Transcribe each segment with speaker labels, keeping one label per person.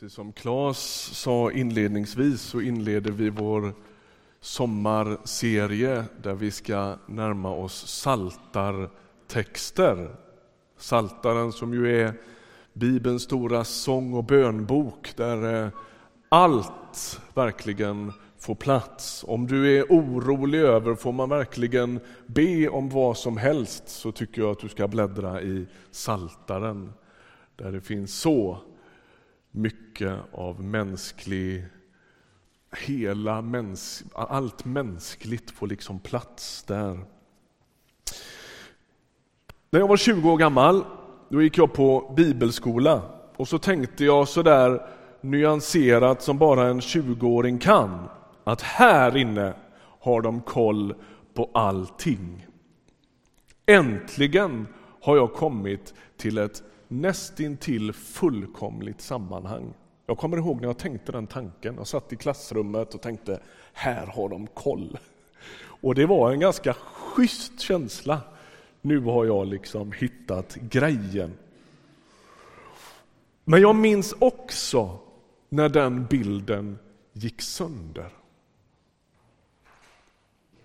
Speaker 1: Precis som Claes sa inledningsvis så inleder vi vår sommarserie där vi ska närma oss saltartexter. Saltaren som ju är Bibelns stora sång och bönbok där eh, allt verkligen får plats. Om du är orolig över, får man verkligen be om vad som helst så tycker jag att du ska bläddra i Saltaren där det finns så mycket av mänsklig hela mäns, allt mänskligt får liksom plats där. När jag var 20 år gammal då gick jag på bibelskola och så tänkte jag så där nyanserat som bara en 20-åring kan att här inne har de koll på allting. Äntligen har jag kommit till ett nästintill fullkomligt sammanhang. Jag kommer ihåg när jag tänkte den tanken. Jag satt i klassrummet och tänkte, här har de koll. Och det var en ganska schysst känsla. Nu har jag liksom hittat grejen. Men jag minns också när den bilden gick sönder.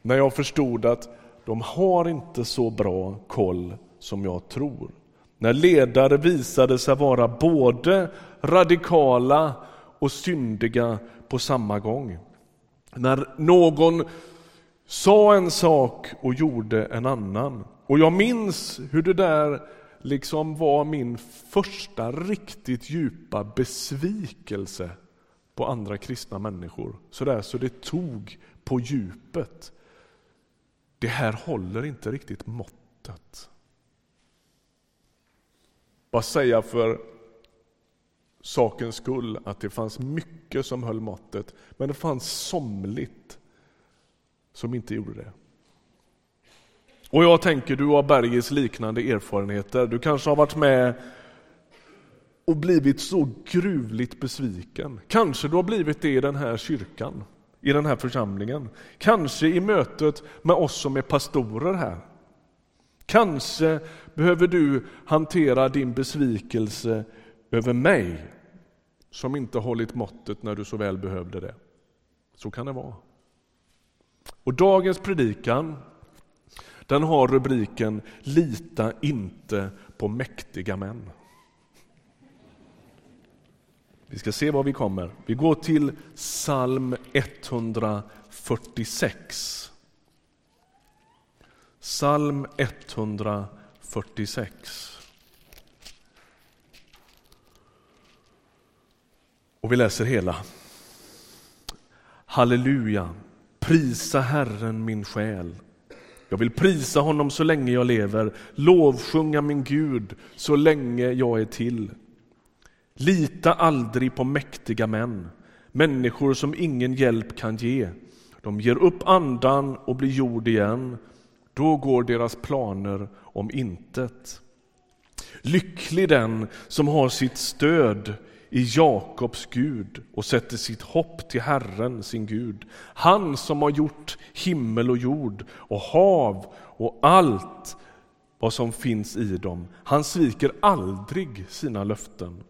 Speaker 1: När jag förstod att de har inte så bra koll som jag tror. När ledare visade sig vara både radikala och syndiga på samma gång. När någon sa en sak och gjorde en annan. Och jag minns hur det där liksom var min första riktigt djupa besvikelse på andra kristna människor. Så där så det tog på djupet. Det här håller inte riktigt måttet. Bara säga för sakens skull att det fanns mycket som höll måttet, men det fanns somligt som inte gjorde det. Och jag tänker, du har Bergis liknande erfarenheter. Du kanske har varit med och blivit så gruvligt besviken. Kanske du har blivit det i den här kyrkan, i den här församlingen. Kanske i mötet med oss som är pastorer här. Kanske behöver du hantera din besvikelse över mig som inte hållit måttet när du så väl behövde det. Så kan det vara. Och dagens predikan den har rubriken Lita inte på mäktiga män. Vi ska se var vi kommer. Vi går till psalm 146. Psalm 146. 46. Och vi läser hela. Halleluja, prisa Herren min själ. Jag vill prisa honom så länge jag lever, lovsjunga min Gud så länge jag är till. Lita aldrig på mäktiga män, människor som ingen hjälp kan ge. De ger upp andan och blir jord igen. Då går deras planer om intet. Lycklig den som har sitt stöd i Jakobs Gud och sätter sitt hopp till Herren, sin Gud. Han som har gjort himmel och jord och hav och allt vad som finns i dem. Han sviker aldrig sina löften.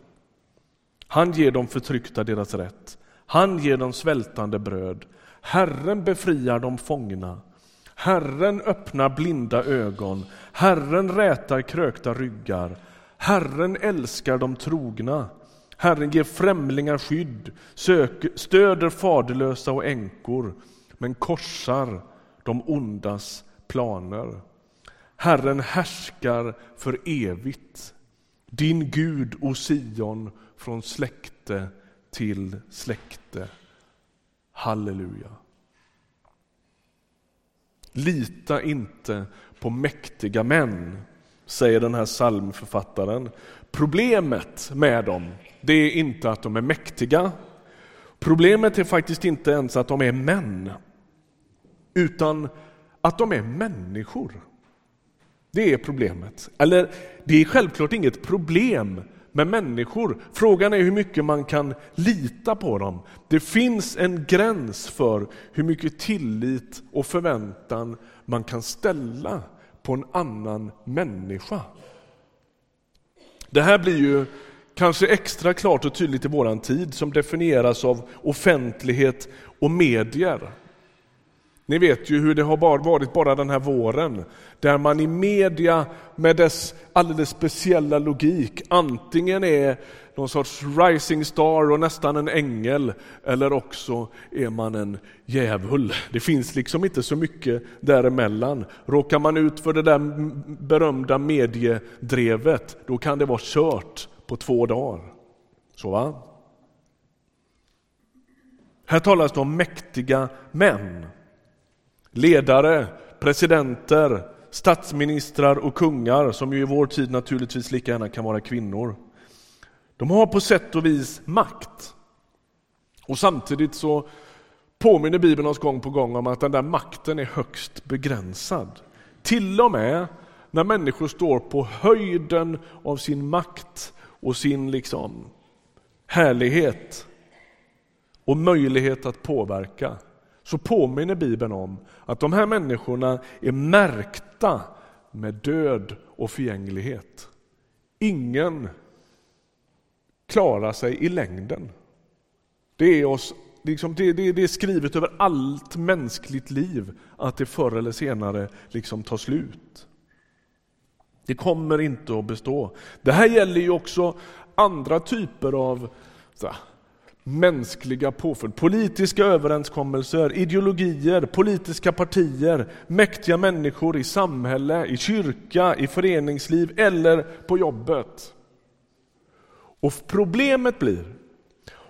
Speaker 1: Han ger de förtryckta deras rätt. Han ger dem svältande bröd. Herren befriar de fångna. Herren öppnar blinda ögon. Herren rätar krökta ryggar. Herren älskar de trogna. Herren ger främlingar skydd, sök, stöder faderlösa och änkor, men korsar de ondas planer. Herren härskar för evigt. Din Gud, o Sion, från släkte till släkte. Halleluja. Lita inte på mäktiga män, säger den här psalmförfattaren. Problemet med dem det är inte att de är mäktiga. Problemet är faktiskt inte ens att de är män, utan att de är människor. Det är problemet. Eller, det är självklart inget problem med människor. Frågan är hur mycket man kan lita på dem. Det finns en gräns för hur mycket tillit och förväntan man kan ställa på en annan människa. Det här blir ju kanske extra klart och tydligt i våran tid som definieras av offentlighet och medier. Ni vet ju hur det har varit bara den här våren, där man i media med dess alldeles speciella logik antingen är någon sorts rising star och nästan en ängel, eller också är man en djävul. Det finns liksom inte så mycket däremellan. Råkar man ut för det där berömda mediedrevet, då kan det vara kört på två dagar. Så va? Här talas det om mäktiga män. Ledare, presidenter, statsministrar och kungar, som ju i vår tid naturligtvis lika gärna kan vara kvinnor. De har på sätt och vis makt. Och samtidigt så påminner Bibeln oss gång på gång om att den där makten är högst begränsad. Till och med när människor står på höjden av sin makt och sin liksom härlighet och möjlighet att påverka så påminner Bibeln om att de här människorna är märkta med död och förgänglighet. Ingen klarar sig i längden. Det är, oss, liksom, det, det, det är skrivet över allt mänskligt liv att det förr eller senare liksom tar slut. Det kommer inte att bestå. Det här gäller ju också andra typer av så, mänskliga påföljd. Politiska överenskommelser, ideologier, politiska partier, mäktiga människor i samhälle, i kyrka, i föreningsliv eller på jobbet. Och problemet blir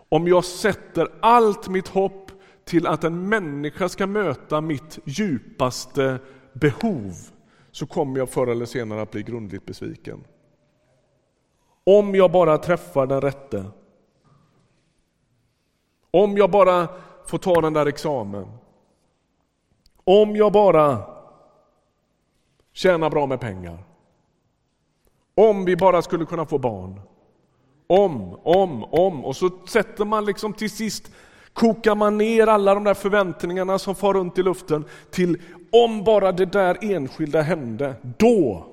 Speaker 1: om jag sätter allt mitt hopp till att en människa ska möta mitt djupaste behov så kommer jag förr eller senare att bli grundligt besviken. Om jag bara träffar den rätte. Om jag bara får ta den där examen. Om jag bara tjänar bra med pengar. Om vi bara skulle kunna få barn. Om, om, om. Och så sätter man liksom till sist, kokar man ner alla de där förväntningarna som far runt i luften till om bara det där enskilda hände, då.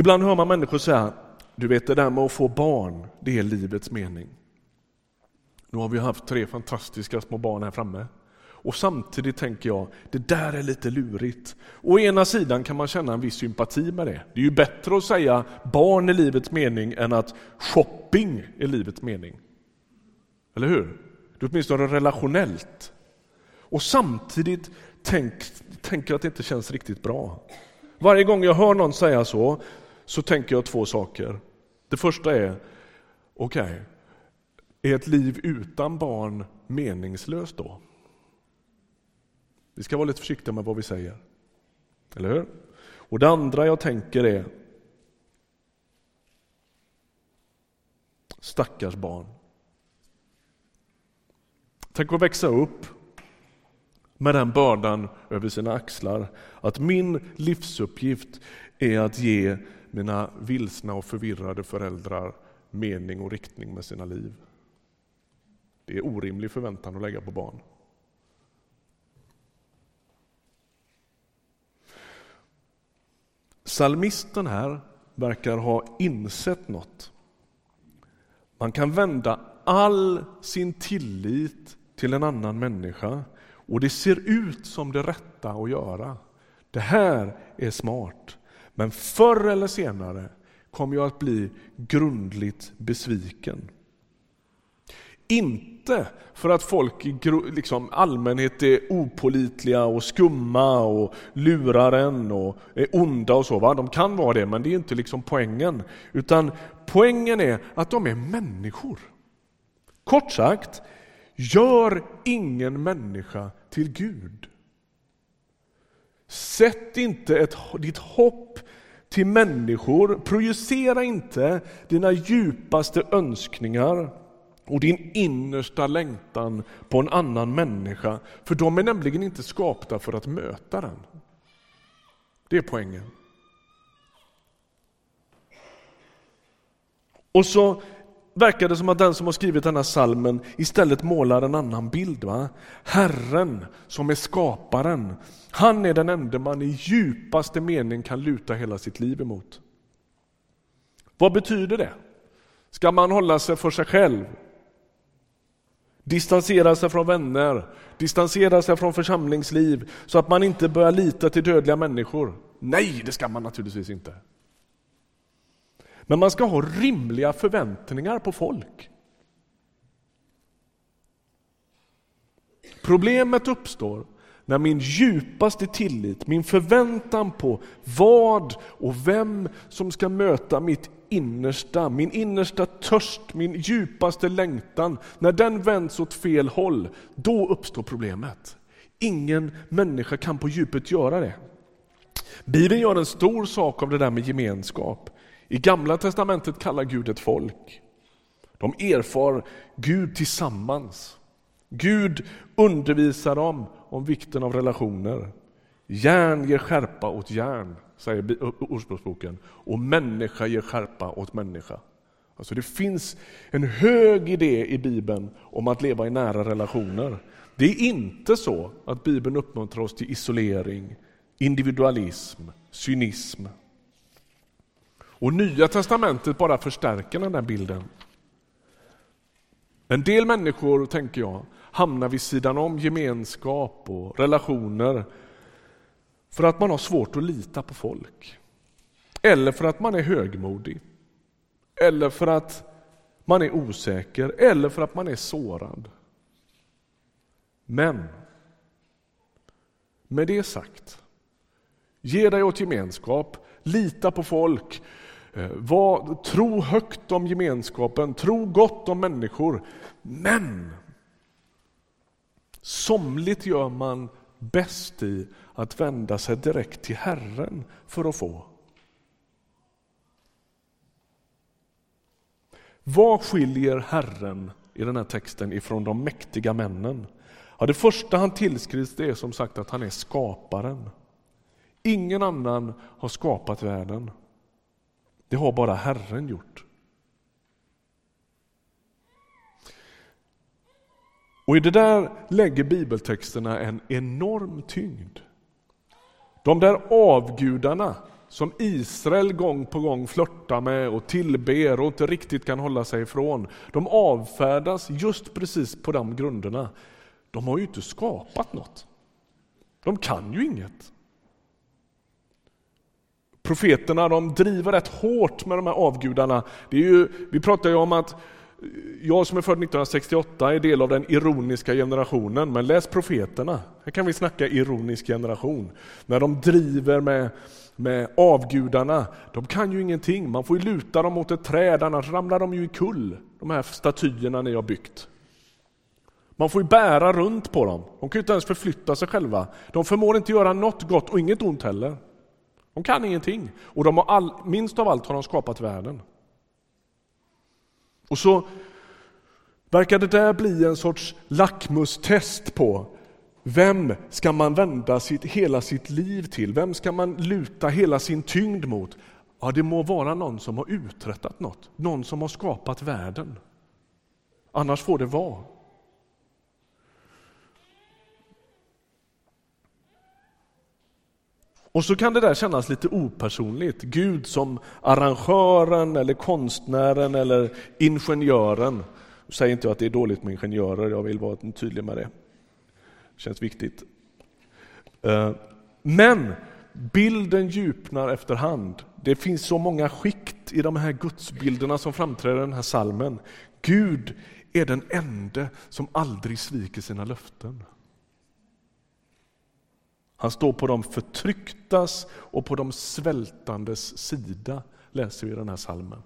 Speaker 1: Ibland hör man människor säga, du vet det där med att få barn, det är livets mening. Nu har vi haft tre fantastiska små barn här framme. Och samtidigt tänker jag, det där är lite lurigt. Å ena sidan kan man känna en viss sympati med det. Det är ju bättre att säga barn är livets mening än att shopping är livets mening. Eller hur? Det är åtminstone relationellt. Och samtidigt tänk, tänker jag att det inte känns riktigt bra. Varje gång jag hör någon säga så, så tänker jag två saker. Det första är, okej, okay, är ett liv utan barn meningslöst då? Vi ska vara lite försiktiga med vad vi säger. Eller hur? Och det andra jag tänker är Stackars barn. Tänk att växa upp med den bördan över sina axlar. Att min livsuppgift är att ge mina vilsna och förvirrade föräldrar mening och riktning med sina liv. Det är orimlig förväntan att lägga på barn. Salmisten här verkar ha insett något. Man kan vända all sin tillit till en annan människa och det ser ut som det rätta att göra. Det här är smart. Men förr eller senare kommer jag att bli grundligt besviken. Inte för att folk i liksom, allmänhet är opolitliga och skumma och lurar en och är onda och så. Va? De kan vara det, men det är inte liksom poängen. Utan poängen är att de är människor. Kort sagt, gör ingen människa till Gud. Sätt inte ett, ditt hopp till människor. Projicera inte dina djupaste önskningar och din innersta längtan på en annan människa, för de är nämligen inte skapta för att möta den. Det är poängen. Och så verkar det som att den som har skrivit den här salmen istället målar en annan bild. Va? Herren som är skaparen, han är den enda man i djupaste mening kan luta hela sitt liv emot. Vad betyder det? Ska man hålla sig för sig själv? Distansera sig från vänner, distansera sig från församlingsliv så att man inte börjar lita till dödliga människor? Nej, det ska man naturligtvis inte. Men man ska ha rimliga förväntningar på folk. Problemet uppstår när min djupaste tillit, min förväntan på vad och vem som ska möta mitt innersta, min innersta törst, min djupaste längtan, när den vänds åt fel håll, då uppstår problemet. Ingen människa kan på djupet göra det. Bibeln gör en stor sak av det där med gemenskap. I Gamla testamentet kallar Gud ett folk. De erfar Gud tillsammans. Gud undervisar dem om vikten av relationer. Järn ger skärpa åt järn, säger Ordspråksboken, och människa ger skärpa åt människa. Alltså det finns en hög idé i Bibeln om att leva i nära relationer. Det är inte så att Bibeln uppmuntrar oss till isolering, individualism, cynism. Och Nya testamentet bara förstärker den där bilden. En del människor, tänker jag, hamnar vid sidan om gemenskap och relationer för att man har svårt att lita på folk. Eller för att man är högmodig. Eller för att man är osäker. Eller för att man är sårad. Men, med det sagt, ge dig åt gemenskap, lita på folk, Eh, var, tro högt om gemenskapen, tro gott om människor. Men somligt gör man bäst i att vända sig direkt till Herren för att få. Vad skiljer Herren i den här texten ifrån de mäktiga männen? Ja, det första han tillskrivs är som sagt att han är skaparen. Ingen annan har skapat världen. Det har bara Herren gjort. Och i det där lägger bibeltexterna en enorm tyngd. De där avgudarna som Israel gång på gång flörtar med och tillber och inte riktigt kan hålla sig ifrån, de avfärdas just precis på de grunderna. De har ju inte skapat något. De kan ju inget. Profeterna de driver rätt hårt med de här avgudarna. Det är ju, vi pratar ju om att jag som är född 1968 är del av den ironiska generationen, men läs profeterna. Här kan vi snacka ironisk generation. När de driver med, med avgudarna, de kan ju ingenting. Man får ju luta dem mot ett träd, annars ramlar de ju i kull, de här statyerna ni har byggt. Man får ju bära runt på dem. De kan ju inte ens förflytta sig själva. De förmår inte göra något gott och inget ont heller. De kan ingenting. Och de har all, minst av allt har de skapat världen. Och så verkar det där bli en sorts lackmustest på vem ska man vända sitt, hela sitt liv till? Vem ska man luta hela sin tyngd mot? Ja, det må vara någon som har uträttat något, någon som har skapat världen. Annars får det vara. Och så kan det där kännas lite opersonligt. Gud som arrangören, eller konstnären eller ingenjören. Nu säger inte jag att det är dåligt med ingenjörer, jag vill vara tydlig med det. Det känns viktigt. Eh, men bilden djupnar efterhand. Det finns så många skikt i de här gudsbilderna som framträder i den här salmen. Gud är den ende som aldrig sviker sina löften. Han står på de förtrycktas och på de svältandes sida, läser vi i den här salmen.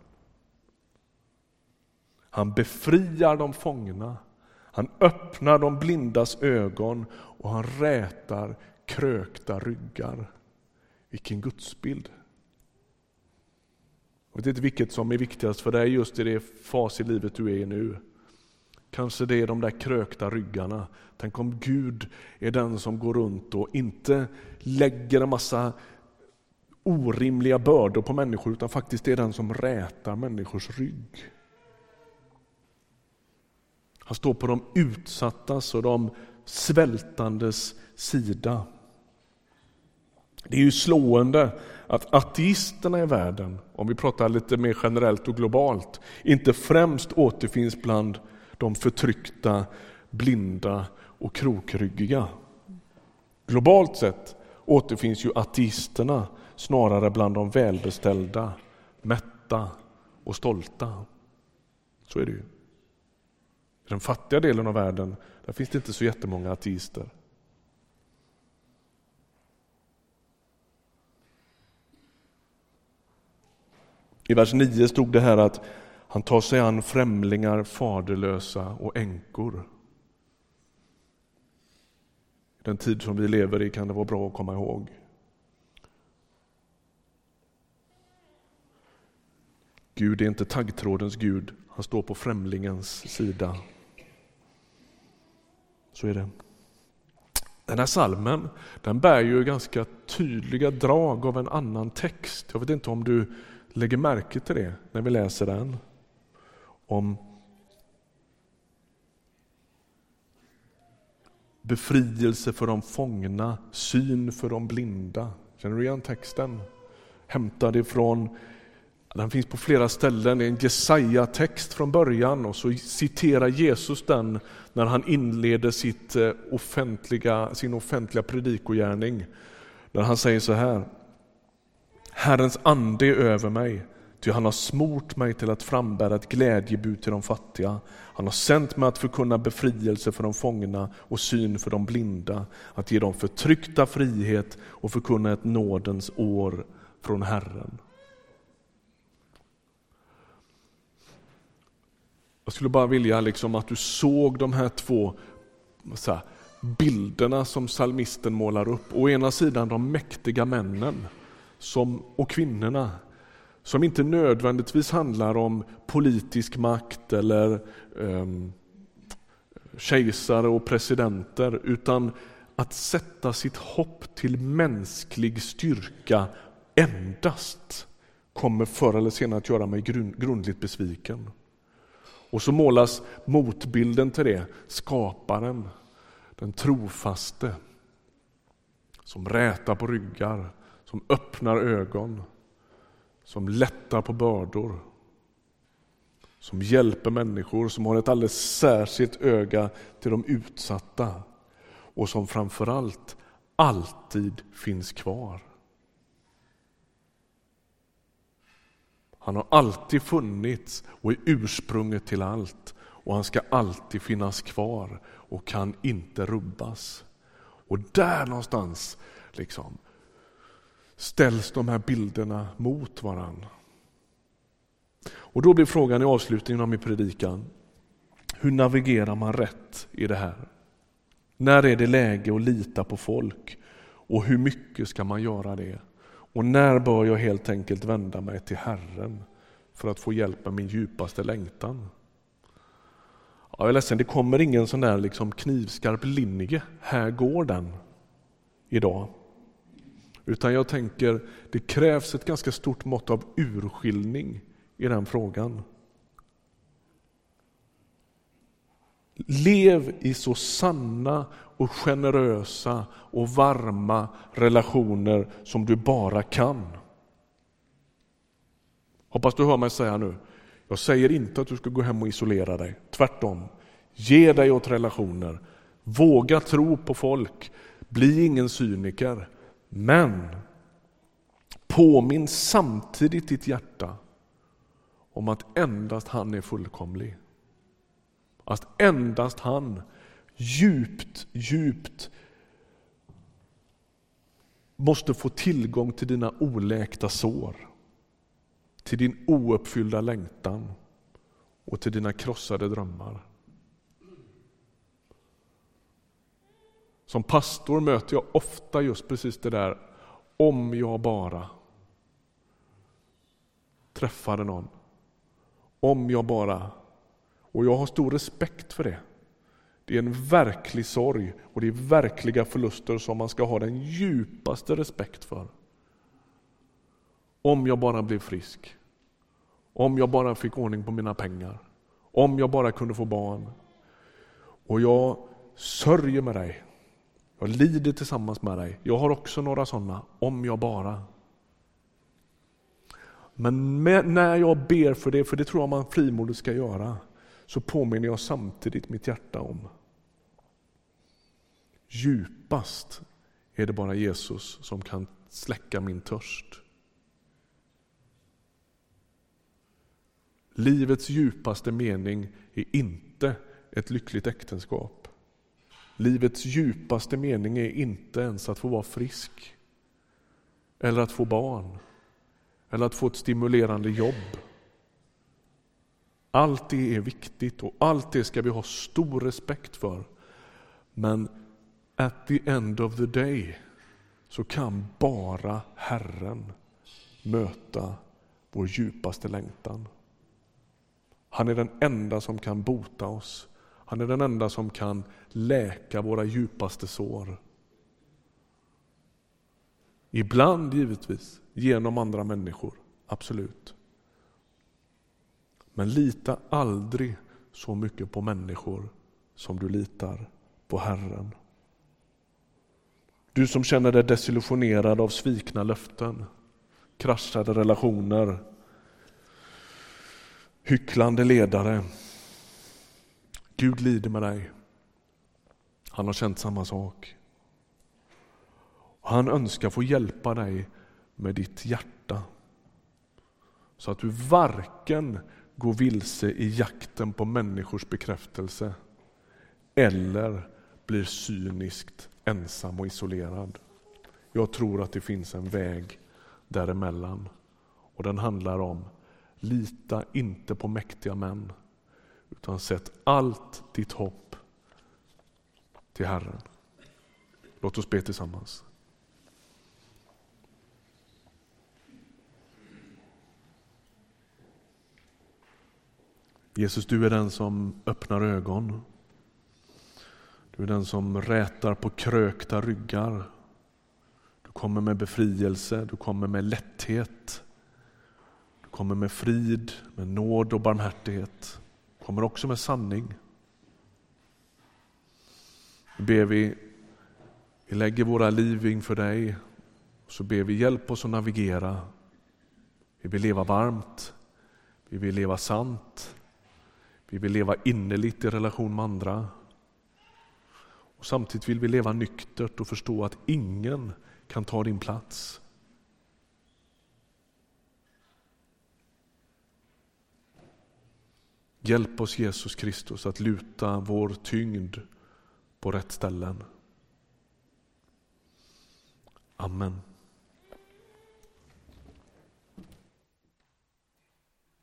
Speaker 1: Han befriar de fångna, han öppnar de blindas ögon och han rätar krökta ryggar. Vilken gudsbild! Jag vet inte vilket som är viktigast för dig just i det fas i livet du är i nu. Kanske det är de där krökta ryggarna. Tänk om Gud är den som går runt och inte lägger en massa orimliga bördor på människor utan faktiskt är den som rätar människors rygg. Han står på de utsattas och de svältandes sida. Det är ju slående att ateisterna i världen, om vi pratar lite mer generellt och globalt, inte främst återfinns bland de förtryckta, blinda och krokryggiga. Globalt sett återfinns ju ateisterna snarare bland de välbeställda, mätta och stolta. Så är det ju. I den fattiga delen av världen där finns det inte så jättemånga ateister. I vers 9 stod det här att han tar sig an främlingar, faderlösa och änkor. I den tid som vi lever i kan det vara bra att komma ihåg. Gud är inte taggtrådens Gud, han står på främlingens sida. Så är det. Den här salmen den bär ju ganska tydliga drag av en annan text. Jag vet inte om du lägger märke till det när vi läser den. Om befrielse för de fångna, syn för de blinda. Känner du igen texten? Hämtad ifrån den finns på flera ställen, det är en Jesaja-text från början och så citerar Jesus den när han inleder sitt eh, offentliga, sin offentliga predikogärning. Där han säger så här. Herrens ande är över mig, ty han har smort mig till att frambära ett glädjebud till de fattiga. Han har sänt mig att förkunna befrielse för de fångna och syn för de blinda, att ge dem förtryckta frihet och förkunna ett nådens år från Herren. Jag skulle bara vilja liksom att du såg de här två här, bilderna som salmisten målar upp. Å ena sidan de mäktiga männen som, och kvinnorna som inte nödvändigtvis handlar om politisk makt eller eh, kejsare och presidenter utan att sätta sitt hopp till mänsklig styrka endast kommer förr eller senare att göra mig grundligt besviken. Och så målas motbilden till det, skaparen, den trofaste, som rätar på ryggar, som öppnar ögon, som lättar på bördor, som hjälper människor, som har ett alldeles särskilt öga till de utsatta och som framförallt alltid finns kvar. Han har alltid funnits och är ursprunget till allt och han ska alltid finnas kvar och kan inte rubbas. Och där någonstans liksom, ställs de här bilderna mot varann. Och då blir frågan i avslutningen av min predikan, hur navigerar man rätt i det här? När är det läge att lita på folk? Och hur mycket ska man göra det? Och när bör jag helt enkelt vända mig till Herren för att få hjälp med min djupaste längtan? Ja, jag är ledsen, det kommer ingen sån där liksom knivskarp linje. Här går den idag. Utan jag tänker, det krävs ett ganska stort mått av urskiljning i den frågan. Lev i så sanna och generösa och varma relationer som du bara kan. Hoppas du hör mig säga nu. Jag säger inte att du ska gå hem och isolera dig. Tvärtom. Ge dig åt relationer. Våga tro på folk. Bli ingen cyniker. Men påminn samtidigt ditt hjärta om att endast han är fullkomlig. Att endast han djupt, djupt måste få tillgång till dina oläkta sår, till din ouppfyllda längtan och till dina krossade drömmar. Som pastor möter jag ofta just precis det där, om jag bara träffade någon. Om jag bara... Och jag har stor respekt för det. Det är en verklig sorg och det är verkliga förluster som man ska ha den djupaste respekt för. Om jag bara blev frisk. Om jag bara fick ordning på mina pengar. Om jag bara kunde få barn. Och jag sörjer med dig. Jag lider tillsammans med dig. Jag har också några sådana, om jag bara. Men med, när jag ber för det, för det tror jag man frimodigt ska göra, så påminner jag samtidigt mitt hjärta om djupast är det bara Jesus som kan släcka min törst. Livets djupaste mening är inte ett lyckligt äktenskap. Livets djupaste mening är inte ens att få vara frisk eller att få barn eller att få ett stimulerande jobb. Allt det är viktigt och allt det ska vi ha stor respekt för. Men at the end of the day så kan bara Herren möta vår djupaste längtan. Han är den enda som kan bota oss. Han är den enda som kan läka våra djupaste sår. Ibland givetvis genom andra människor, absolut. Men lita aldrig så mycket på människor som du litar på Herren. Du som känner dig desillusionerad av svikna löften, kraschade relationer, hycklande ledare. Gud lider med dig. Han har känt samma sak. Han önskar få hjälpa dig med ditt hjärta så att du varken går vilse i jakten på människors bekräftelse eller blir cyniskt ensam och isolerad. Jag tror att det finns en väg däremellan och den handlar om lita inte på mäktiga män utan sätt allt ditt hopp till Herren. Låt oss be tillsammans. Jesus, du är den som öppnar ögon. Du är den som rätar på krökta ryggar. Du kommer med befrielse, du kommer med lätthet. Du kommer med frid, med nåd och barmhärtighet. Kommer också med sanning. Nu ber vi, vi lägger våra liv inför dig så ber vi hjälp oss att navigera. Vi vill leva varmt, vi vill leva sant, vi vill leva innerligt i relation med andra. Och samtidigt vill vi leva nyktert och förstå att ingen kan ta din plats. Hjälp oss Jesus Kristus att luta vår tyngd på rätt ställen. Amen.